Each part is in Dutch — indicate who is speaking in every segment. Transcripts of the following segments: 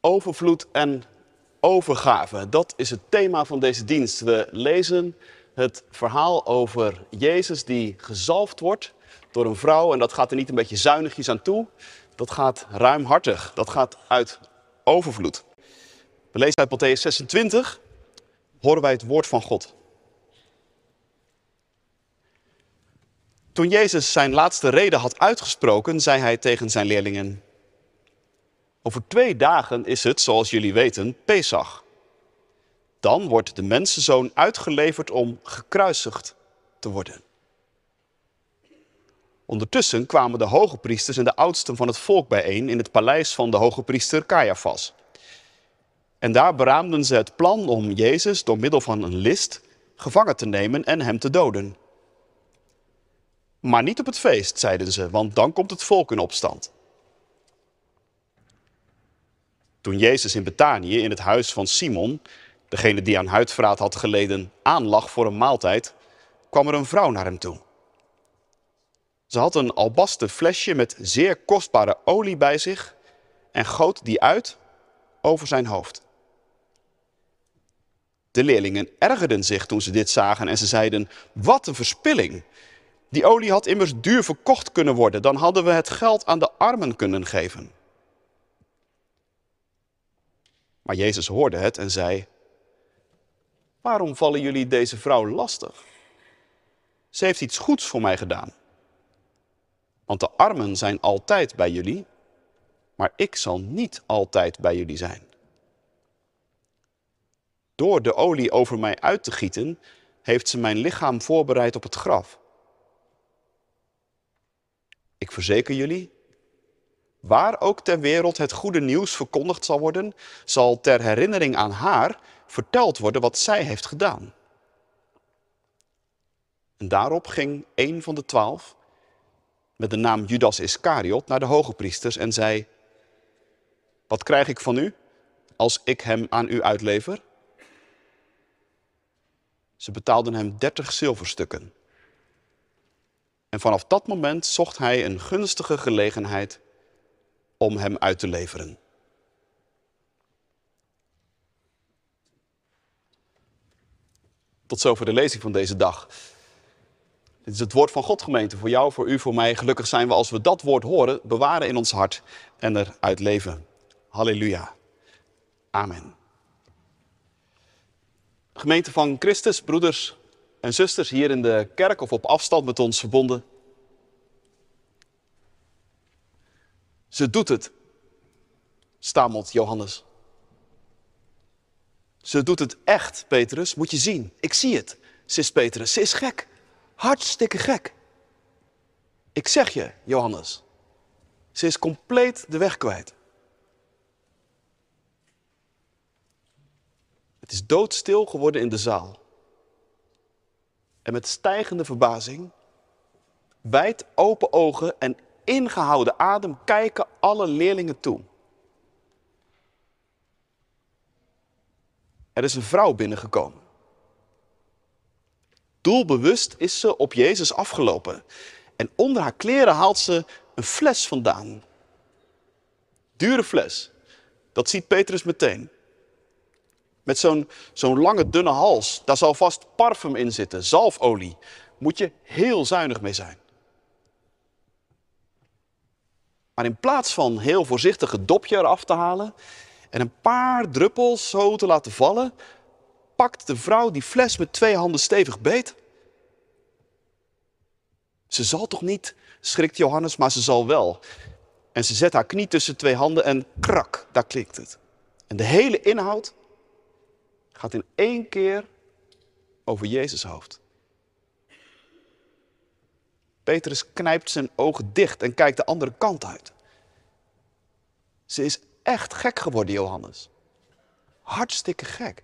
Speaker 1: Overvloed en overgave, dat is het thema van deze dienst. We lezen het verhaal over Jezus die gezalfd wordt door een vrouw. En dat gaat er niet een beetje zuinigjes aan toe. Dat gaat ruimhartig. Dat gaat uit overvloed. We lezen uit Matthäus 26, horen wij het woord van God. Toen Jezus zijn laatste reden had uitgesproken, zei hij tegen zijn leerlingen: Over twee dagen is het, zoals jullie weten, Pesach. Dan wordt de mensenzoon uitgeleverd om gekruisigd te worden. Ondertussen kwamen de hoge priesters en de oudsten van het volk bijeen in het paleis van de hoge priester Caiaphas. En daar beraamden ze het plan om Jezus door middel van een list gevangen te nemen en hem te doden. Maar niet op het feest, zeiden ze, want dan komt het volk in opstand. Toen Jezus in Betanië in het huis van Simon, degene die aan huidverraad had geleden, aanlag voor een maaltijd, kwam er een vrouw naar hem toe. Ze had een albasten flesje met zeer kostbare olie bij zich en goot die uit over zijn hoofd. De leerlingen ergerden zich toen ze dit zagen en ze zeiden: Wat een verspilling! Die olie had immers duur verkocht kunnen worden, dan hadden we het geld aan de armen kunnen geven. Maar Jezus hoorde het en zei: Waarom vallen jullie deze vrouw lastig? Ze heeft iets goeds voor mij gedaan. Want de armen zijn altijd bij jullie, maar ik zal niet altijd bij jullie zijn. Door de olie over mij uit te gieten, heeft ze mijn lichaam voorbereid op het graf. Ik verzeker jullie, waar ook ter wereld het goede nieuws verkondigd zal worden, zal ter herinnering aan haar verteld worden wat zij heeft gedaan. En daarop ging een van de twaalf, met de naam Judas Iscariot, naar de hoge priesters en zei, wat krijg ik van u als ik hem aan u uitlever? Ze betaalden hem dertig zilverstukken. En vanaf dat moment zocht hij een gunstige gelegenheid om hem uit te leveren. Tot zover de lezing van deze dag. Dit is het woord van God, gemeente, voor jou, voor u, voor mij. Gelukkig zijn we als we dat woord horen, bewaren in ons hart en eruit leven. Halleluja. Amen. Gemeente van Christus, broeders en zusters hier in de kerk of op afstand met ons verbonden. Ze doet het, stamelt Johannes. Ze doet het echt, Petrus, moet je zien. Ik zie het, zegt Petrus. Ze is gek, hartstikke gek. Ik zeg je, Johannes, ze is compleet de weg kwijt. Het is doodstil geworden in de zaal. En met stijgende verbazing, wijd open ogen en ingehouden adem kijken alle leerlingen toe. Er is een vrouw binnengekomen. Doelbewust is ze op Jezus afgelopen. En onder haar kleren haalt ze een fles vandaan. Dure fles. Dat ziet Petrus meteen. Met zo'n zo'n lange, dunne hals. Daar zal vast parfum in zitten, zalfolie. Moet je heel zuinig mee zijn. Maar in plaats van heel voorzichtig het dopje eraf te halen en een paar druppels zo te laten vallen, pakt de vrouw die fles met twee handen stevig beet. Ze zal toch niet, schrikt Johannes, maar ze zal wel. En ze zet haar knie tussen twee handen en krak, daar klikt het. En de hele inhoud gaat in één keer over Jezus hoofd. Petrus knijpt zijn ogen dicht en kijkt de andere kant uit. Ze is echt gek geworden, Johannes. Hartstikke gek.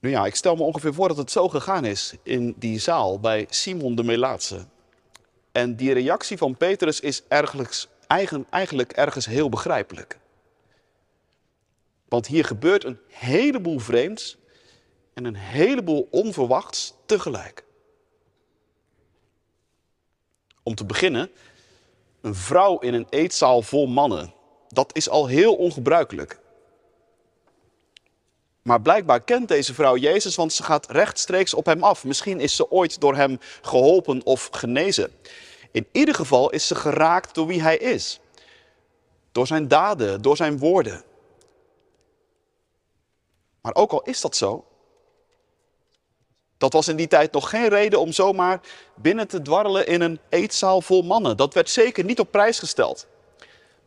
Speaker 1: Nu ja, ik stel me ongeveer voor dat het zo gegaan is in die zaal bij Simon de Melaatse. En die reactie van Petrus is eigenlijk, eigenlijk ergens heel begrijpelijk. Want hier gebeurt een heleboel vreemds en een heleboel onverwachts tegelijk. Om te beginnen Een vrouw in een eetzaal vol mannen. Dat is al heel ongebruikelijk. Maar blijkbaar kent deze vrouw Jezus, want ze gaat rechtstreeks op hem af. Misschien is ze ooit door hem geholpen of genezen. In ieder geval is ze geraakt door wie hij is. Door zijn daden, door zijn woorden. Maar ook al is dat zo, dat was in die tijd nog geen reden om zomaar binnen te dwarrelen in een eetzaal vol mannen. Dat werd zeker niet op prijs gesteld.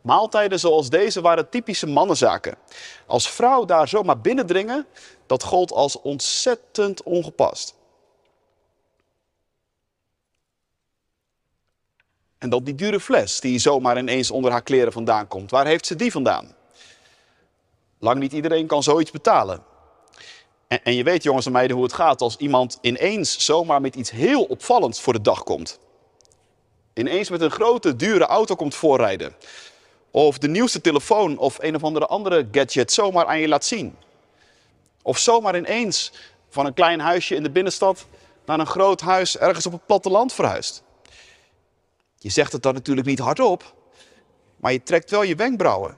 Speaker 1: Maaltijden zoals deze waren typische mannenzaken. Als vrouw daar zomaar binnendringen, dat gold als ontzettend ongepast. En dan die dure fles die zomaar ineens onder haar kleren vandaan komt. Waar heeft ze die vandaan? Lang niet iedereen kan zoiets betalen. En, en je weet jongens en meiden hoe het gaat als iemand ineens zomaar met iets heel opvallends voor de dag komt. Ineens met een grote, dure auto komt voorrijden. Of de nieuwste telefoon of een of andere andere gadget zomaar aan je laat zien. Of zomaar ineens van een klein huisje in de binnenstad naar een groot huis ergens op het platteland verhuist. Je zegt het dan natuurlijk niet hardop, maar je trekt wel je wenkbrauwen.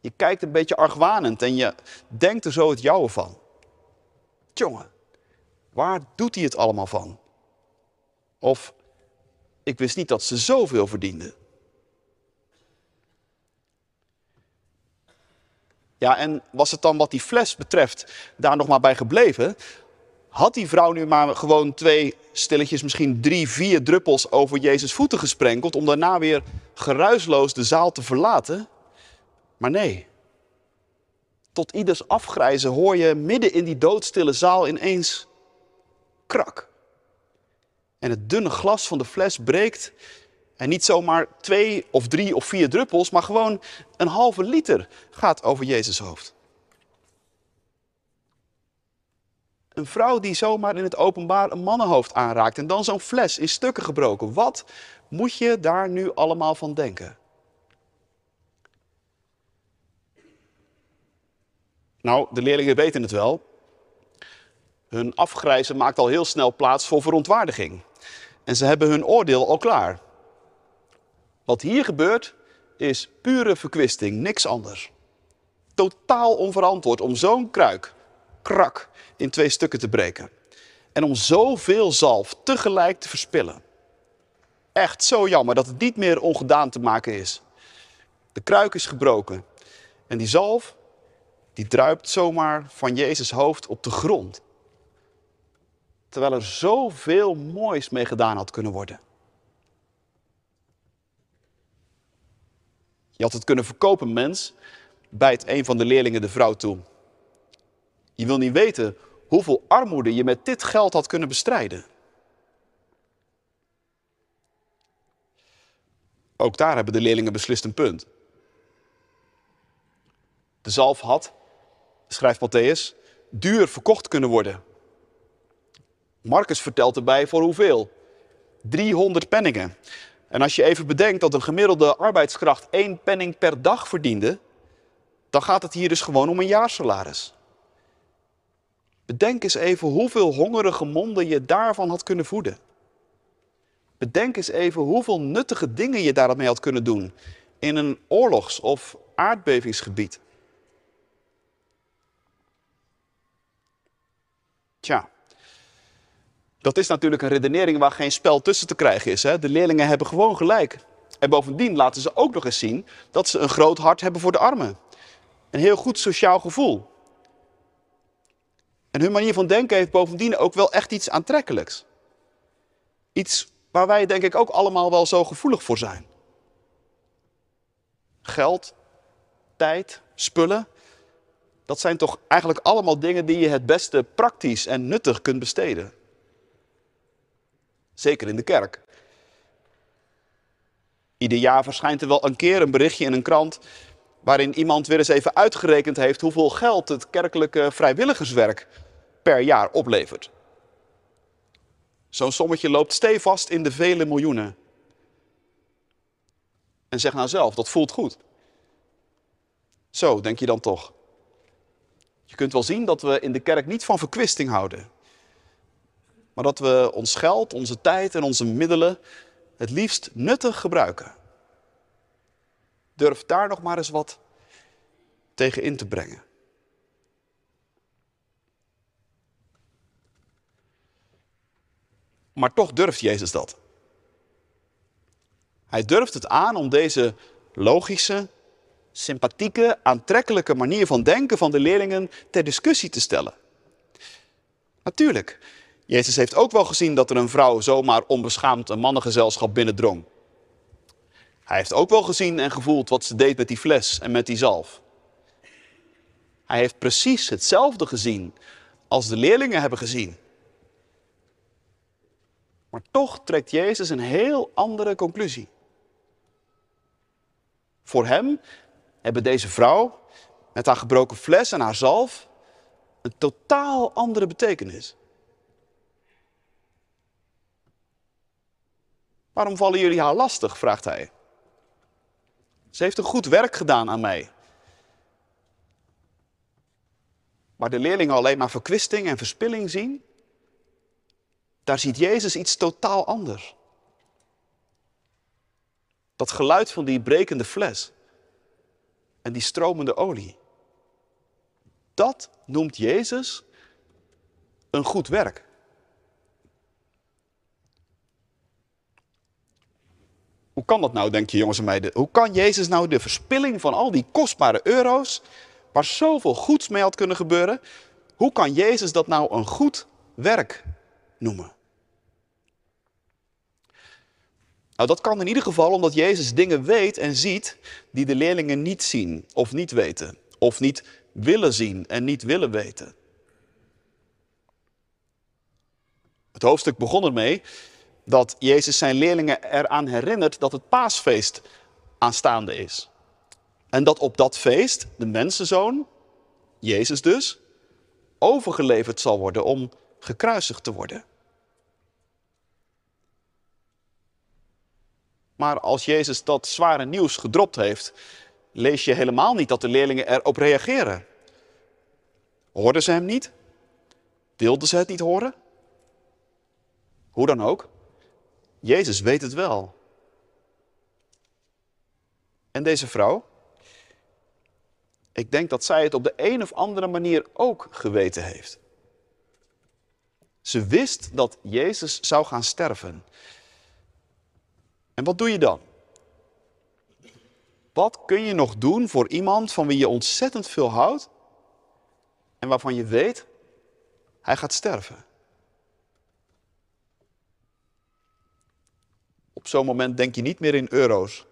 Speaker 1: Je kijkt een beetje argwanend en je denkt er zo het jouwe van. Jongen, waar doet hij het allemaal van? Of, ik wist niet dat ze zoveel verdiende. Ja, en was het dan wat die fles betreft daar nog maar bij gebleven? Had die vrouw nu maar gewoon twee stilletjes, misschien drie, vier druppels over Jezus voeten gesprenkeld om daarna weer geruisloos de zaal te verlaten? Maar nee. Tot ieders afgrijzen hoor je midden in die doodstille zaal ineens krak. En het dunne glas van de fles breekt en niet zomaar twee of drie of vier druppels, maar gewoon een halve liter gaat over Jezus hoofd. Een vrouw die zomaar in het openbaar een mannenhoofd aanraakt en dan zo'n fles in stukken gebroken. Wat moet je daar nu allemaal van denken? Nou, de leerlingen weten het wel. Hun afgrijzen maakt al heel snel plaats voor verontwaardiging. En ze hebben hun oordeel al klaar. Wat hier gebeurt is pure verkwisting, niks anders. Totaal onverantwoord om zo'n kruik, krak, in twee stukken te breken. En om zoveel zalf tegelijk te verspillen. Echt zo jammer dat het niet meer ongedaan te maken is. De kruik is gebroken. En die zalf, die druipt zomaar van Jezus hoofd op de grond. Terwijl er zoveel moois mee gedaan had kunnen worden. Je had het kunnen verkopen, mens, bijt een van de leerlingen de vrouw toe. Je wil niet weten hoeveel armoede je met dit geld had kunnen bestrijden. Ook daar hebben de leerlingen beslist een punt. De zalf had, schrijft Matthäus, duur verkocht kunnen worden. Marcus vertelt erbij voor hoeveel? 300 penningen. En als je even bedenkt dat een gemiddelde arbeidskracht één penning per dag verdiende, dan gaat het hier dus gewoon om een jaarsalaris. Bedenk eens even hoeveel hongerige monden je daarvan had kunnen voeden. Bedenk eens even hoeveel nuttige dingen je daarmee had kunnen doen in een oorlogs- of aardbevingsgebied. Tja, dat is natuurlijk een redenering waar geen spel tussen te krijgen is. Hè? De leerlingen hebben gewoon gelijk. En bovendien laten ze ook nog eens zien dat ze een groot hart hebben voor de armen. Een heel goed sociaal gevoel. En hun manier van denken heeft bovendien ook wel echt iets aantrekkelijks. Iets waar wij denk ik ook allemaal wel zo gevoelig voor zijn. Geld, tijd, spullen. Dat zijn toch eigenlijk allemaal dingen die je het beste praktisch en nuttig kunt besteden. Zeker in de kerk. Ieder jaar verschijnt er wel een keer een berichtje in een krant waarin iemand weer eens even uitgerekend heeft hoeveel geld het kerkelijke vrijwilligerswerk per jaar oplevert. Zo'n sommetje loopt stevast in de vele miljoenen. En zeg nou zelf, dat voelt goed. Zo, denk je dan toch. Je kunt wel zien dat we in de kerk niet van verkwisting houden. Maar dat we ons geld, onze tijd en onze middelen het liefst nuttig gebruiken. Durf daar nog maar eens wat tegen in te brengen. Maar toch durft Jezus dat. Hij durft het aan om deze logische, sympathieke, aantrekkelijke manier van denken van de leerlingen ter discussie te stellen. Natuurlijk, Jezus heeft ook wel gezien dat er een vrouw zomaar onbeschaamd een mannengezelschap binnendrong. Hij heeft ook wel gezien en gevoeld wat ze deed met die fles en met die zalf. Hij heeft precies hetzelfde gezien als de leerlingen hebben gezien. Maar toch trekt Jezus een heel andere conclusie. Voor hem hebben deze vrouw met haar gebroken fles en haar zalf een totaal andere betekenis. Waarom vallen jullie haar lastig? vraagt hij. Ze heeft een goed werk gedaan aan mij. Waar de leerlingen alleen maar verkwisting en verspilling zien, daar ziet Jezus iets totaal anders. Dat geluid van die brekende fles en die stromende olie. Dat noemt Jezus een goed werk. Hoe kan dat nou, denk je jongens en meiden? Hoe kan Jezus nou de verspilling van al die kostbare euro's, waar zoveel goeds mee had kunnen gebeuren, hoe kan Jezus dat nou een goed werk noemen? Nou, dat kan in ieder geval omdat Jezus dingen weet en ziet die de leerlingen niet zien of niet weten. Of niet willen zien en niet willen weten. Het hoofdstuk begon ermee dat Jezus zijn leerlingen eraan herinnert dat het paasfeest aanstaande is. En dat op dat feest de mensenzoon, Jezus dus, overgeleverd zal worden om gekruisigd te worden. Maar als Jezus dat zware nieuws gedropt heeft, lees je helemaal niet dat de leerlingen erop reageren. Hoorden ze hem niet? Wilden ze het niet horen? Hoe dan ook, Jezus weet het wel. En deze vrouw, ik denk dat zij het op de een of andere manier ook geweten heeft. Ze wist dat Jezus zou gaan sterven. En wat doe je dan? Wat kun je nog doen voor iemand van wie je ontzettend veel houdt en waarvan je weet, hij gaat sterven? Op zo'n moment denk je niet meer in euro's.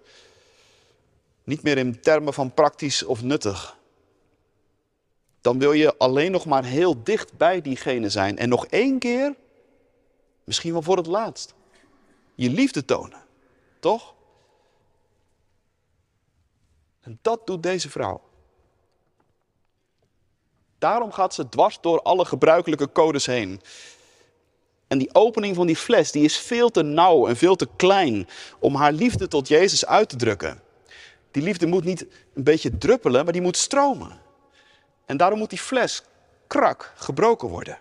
Speaker 1: Niet meer in termen van praktisch of nuttig. Dan wil je alleen nog maar heel dicht bij diegene zijn. En nog één keer, misschien wel voor het laatst, je liefde tonen. Toch? En dat doet deze vrouw. Daarom gaat ze dwars door alle gebruikelijke codes heen. En die opening van die fles die is veel te nauw en veel te klein om haar liefde tot Jezus uit te drukken. Die liefde moet niet een beetje druppelen, maar die moet stromen. En daarom moet die fles krak gebroken worden.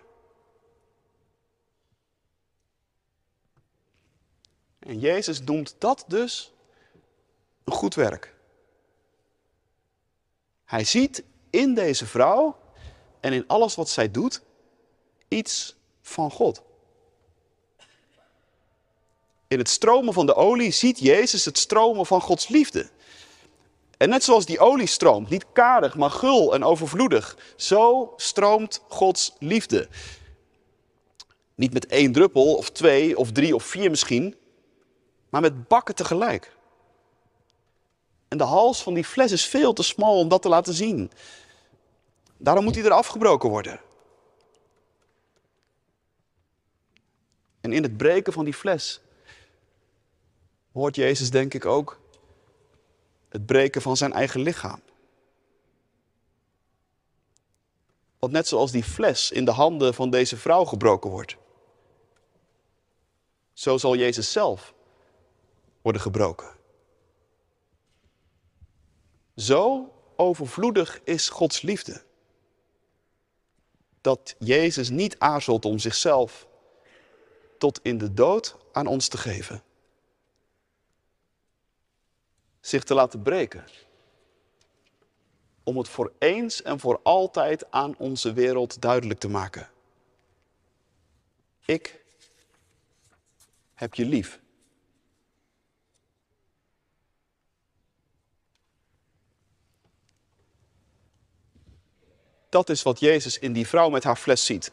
Speaker 1: En Jezus noemt dat dus een goed werk. Hij ziet in deze vrouw en in alles wat zij doet iets van God. In het stromen van de olie ziet Jezus het stromen van Gods liefde. En net zoals die olie stroomt, niet karig, maar gul en overvloedig, zo stroomt Gods liefde. Niet met één druppel, of twee, of drie, of vier misschien, maar met bakken tegelijk. En de hals van die fles is veel te smal om dat te laten zien. Daarom moet hij er afgebroken worden. En in het breken van die fles hoort Jezus denk ik ook het breken van zijn eigen lichaam. Want net zoals die fles in de handen van deze vrouw gebroken wordt, zo zal Jezus zelf worden gebroken. Zo overvloedig is Gods liefde. Dat Jezus niet aarzelt om zichzelf tot in de dood aan ons te geven. zich te laten breken. Om het voor eens en voor altijd aan onze wereld duidelijk te maken. Ik heb je lief. Dat is wat Jezus in die vrouw met haar fles ziet.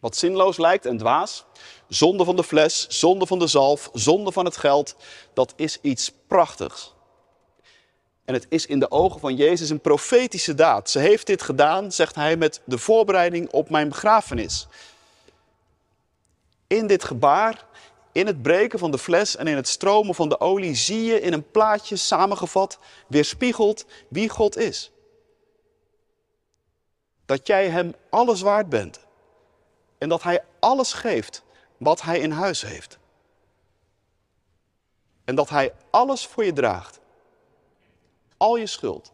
Speaker 1: Wat zinloos lijkt en dwaas, zonde van de fles, zonde van de zalf, zonde van het geld, dat is iets prachtigs. En het is in de ogen van Jezus een profetische daad. Ze heeft dit gedaan, zegt hij, met de voorbereiding op mijn begrafenis. In dit gebaar, in het breken van de fles en in het stromen van de olie, zie je in een plaatje samengevat, weerspiegeld wie God is. Dat jij Hem alles waard bent. En dat Hij alles geeft wat Hij in huis heeft. En dat Hij alles voor je draagt. Al je schuld.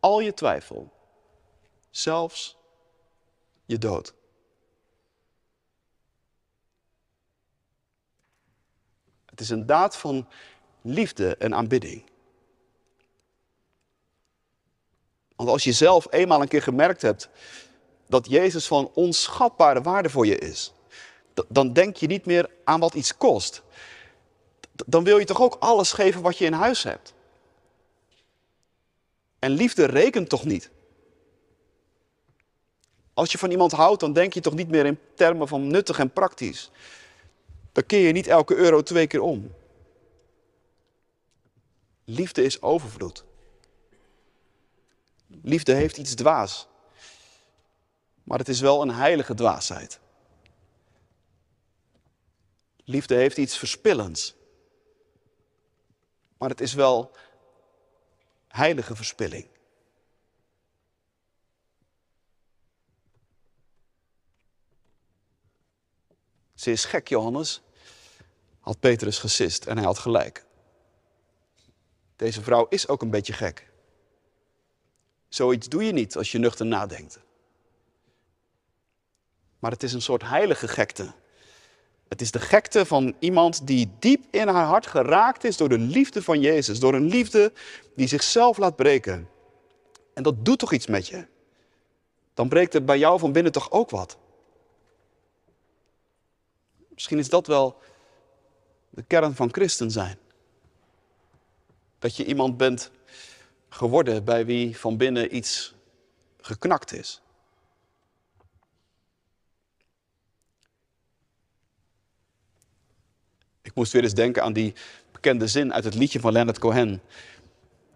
Speaker 1: Al je twijfel. Zelfs je dood. Het is een daad van liefde en aanbidding. Want als je zelf eenmaal een keer gemerkt hebt dat Jezus van onschatbare waarde voor je is, dan denk je niet meer aan wat iets kost. Dan wil je toch ook alles geven wat je in huis hebt. En liefde rekent toch niet? Als je van iemand houdt, dan denk je toch niet meer in termen van nuttig en praktisch. Dan keer je niet elke euro twee keer om. Liefde is overvloed. Liefde heeft iets dwaas. Maar het is wel een heilige dwaasheid. Liefde heeft iets verspillends. Maar het is wel heilige verspilling. Ze is gek, Johannes, had Petrus gesist en hij had gelijk. Deze vrouw is ook een beetje gek. Zoiets doe je niet als je nuchter nadenkt. Maar het is een soort heilige gekte. Het is de gekte van iemand die diep in haar hart geraakt is door de liefde van Jezus. Door een liefde die zichzelf laat breken. En dat doet toch iets met je? Dan breekt er bij jou van binnen toch ook wat? Misschien is dat wel de kern van christen zijn. Dat je iemand bent geworden bij wie van binnen iets geknakt is. Ik moest weer eens denken aan die bekende zin uit het liedje van Leonard Cohen.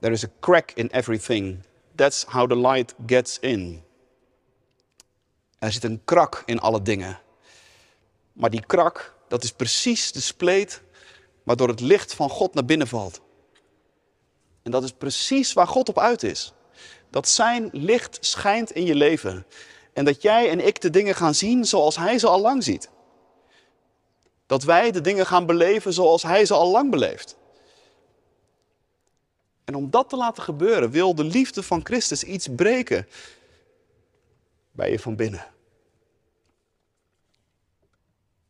Speaker 1: There is a crack in everything. That's how the light gets in. Er zit een krak in alle dingen. Maar die krak, dat is precies de spleet waardoor het licht van God naar binnen valt. En dat is precies waar God op uit is. Dat zijn licht schijnt in je leven. En dat jij en ik de dingen gaan zien zoals Hij ze al lang ziet. Dat wij de dingen gaan beleven zoals Hij ze al lang beleeft. En om dat te laten gebeuren, wil de liefde van Christus iets breken bij je van binnen.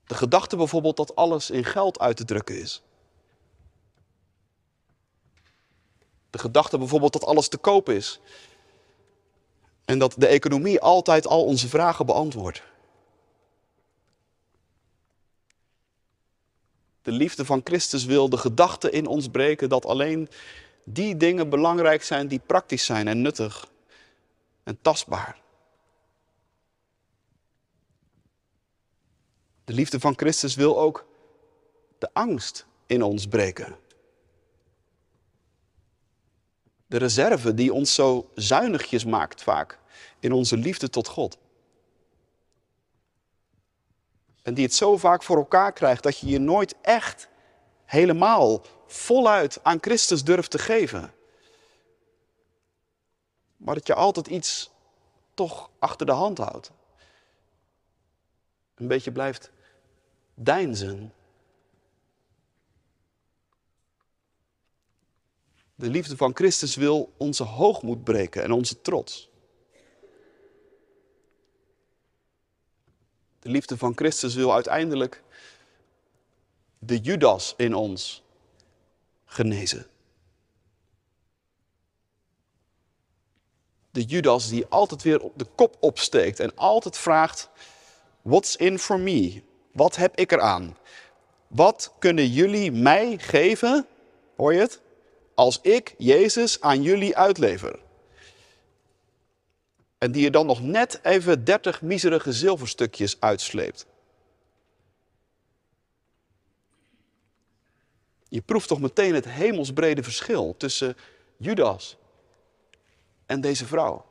Speaker 1: De gedachte bijvoorbeeld dat alles in geld uit te drukken is. De gedachte bijvoorbeeld dat alles te koop is. En dat de economie altijd al onze vragen beantwoordt. De liefde van Christus wil de gedachte in ons breken dat alleen die dingen belangrijk zijn die praktisch zijn en nuttig en tastbaar. De liefde van Christus wil ook de angst in ons breken. De reserve die ons zo zuinigjes maakt vaak in onze liefde tot God. En die het zo vaak voor elkaar krijgt dat je je nooit echt helemaal voluit aan Christus durft te geven. Maar dat je altijd iets toch achter de hand houdt. Een beetje blijft deinzen. De liefde van Christus wil onze hoogmoed breken en onze trots. De liefde van Christus wil uiteindelijk de Judas in ons genezen. De Judas die altijd weer op de kop opsteekt en altijd vraagt: What's in for me? Wat heb ik eraan? Wat kunnen jullie mij geven? Hoor je het? Als ik Jezus aan jullie uitlever. En die je dan nog net even 30 miserige zilverstukjes uitsleept. Je proeft toch meteen het hemelsbrede verschil tussen Judas en deze vrouw.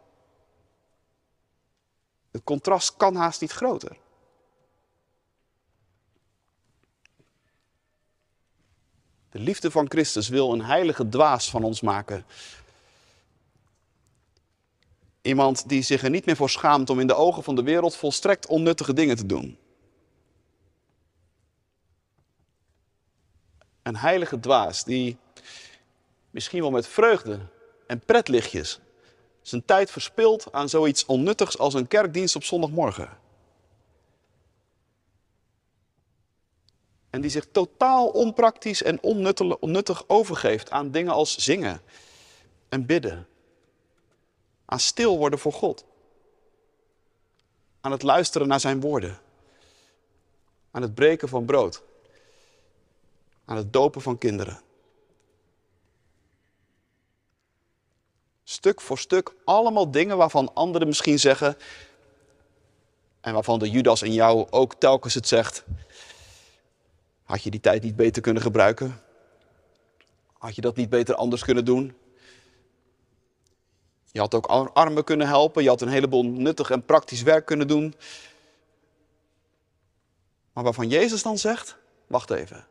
Speaker 1: Het contrast kan haast niet groter. De liefde van Christus wil een heilige dwaas van ons maken. Iemand die zich er niet meer voor schaamt om in de ogen van de wereld volstrekt onnuttige dingen te doen. Een heilige dwaas die misschien wel met vreugde en pretlichtjes zijn tijd verspilt aan zoiets onnuttigs als een kerkdienst op zondagmorgen. En die zich totaal onpraktisch en onnuttig overgeeft aan dingen als zingen en bidden. Aan stil worden voor God. Aan het luisteren naar zijn woorden. Aan het breken van brood. Aan het dopen van kinderen. Stuk voor stuk allemaal dingen waarvan anderen misschien zeggen, en waarvan de Judas in jou ook telkens het zegt, had je die tijd niet beter kunnen gebruiken? Had je dat niet beter anders kunnen doen? Je had ook armen kunnen helpen, je had een heleboel nuttig en praktisch werk kunnen doen. Maar waarvan Jezus dan zegt, wacht even.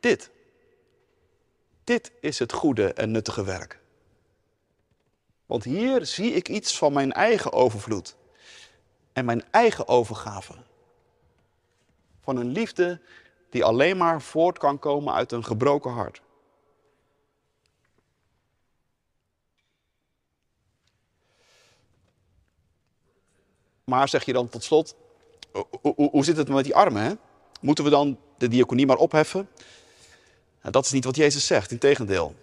Speaker 1: Dit, dit is het goede en nuttige werk. Want hier zie ik iets van mijn eigen overvloed en mijn eigen overgave. Van een liefde die alleen maar voort kan komen uit een gebroken hart. Maar zeg je dan tot slot, hoe, zit het met die armen? Moeten we dan de diaconie maar opheffen? Dat is niet wat Jezus zegt, integendeel.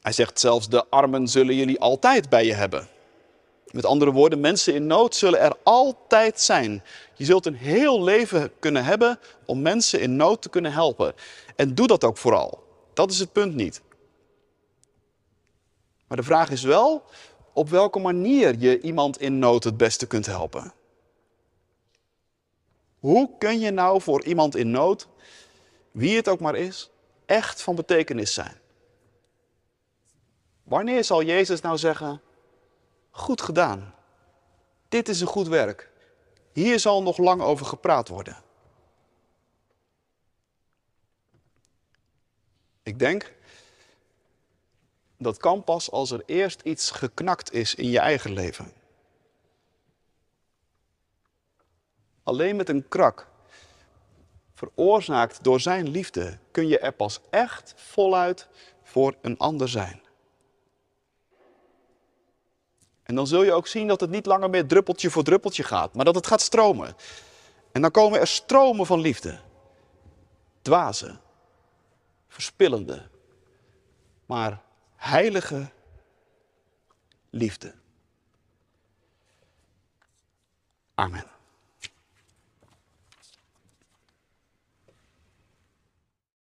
Speaker 1: Hij zegt zelfs, de armen zullen jullie altijd bij je hebben. Met andere woorden, mensen in nood zullen er altijd zijn. Je zult een heel leven kunnen hebben om mensen in nood te kunnen helpen. En doe dat ook vooral. Dat is het punt niet. Maar de vraag is wel op welke manier je iemand in nood het beste kunt helpen. Hoe kun je nou voor iemand in nood, wie het ook maar is, echt van betekenis zijn? Wanneer zal Jezus nou zeggen, goed gedaan, dit is een goed werk, hier zal nog lang over gepraat worden? Ik denk, dat kan pas als er eerst iets geknakt is in je eigen leven. Alleen met een krak, veroorzaakt door zijn liefde, kun je er pas echt voluit voor een ander zijn. En dan zul je ook zien dat het niet langer meer druppeltje voor druppeltje gaat, maar dat het gaat stromen. En dan komen er stromen van liefde. Dwaze, verspillende, maar heilige liefde. Amen.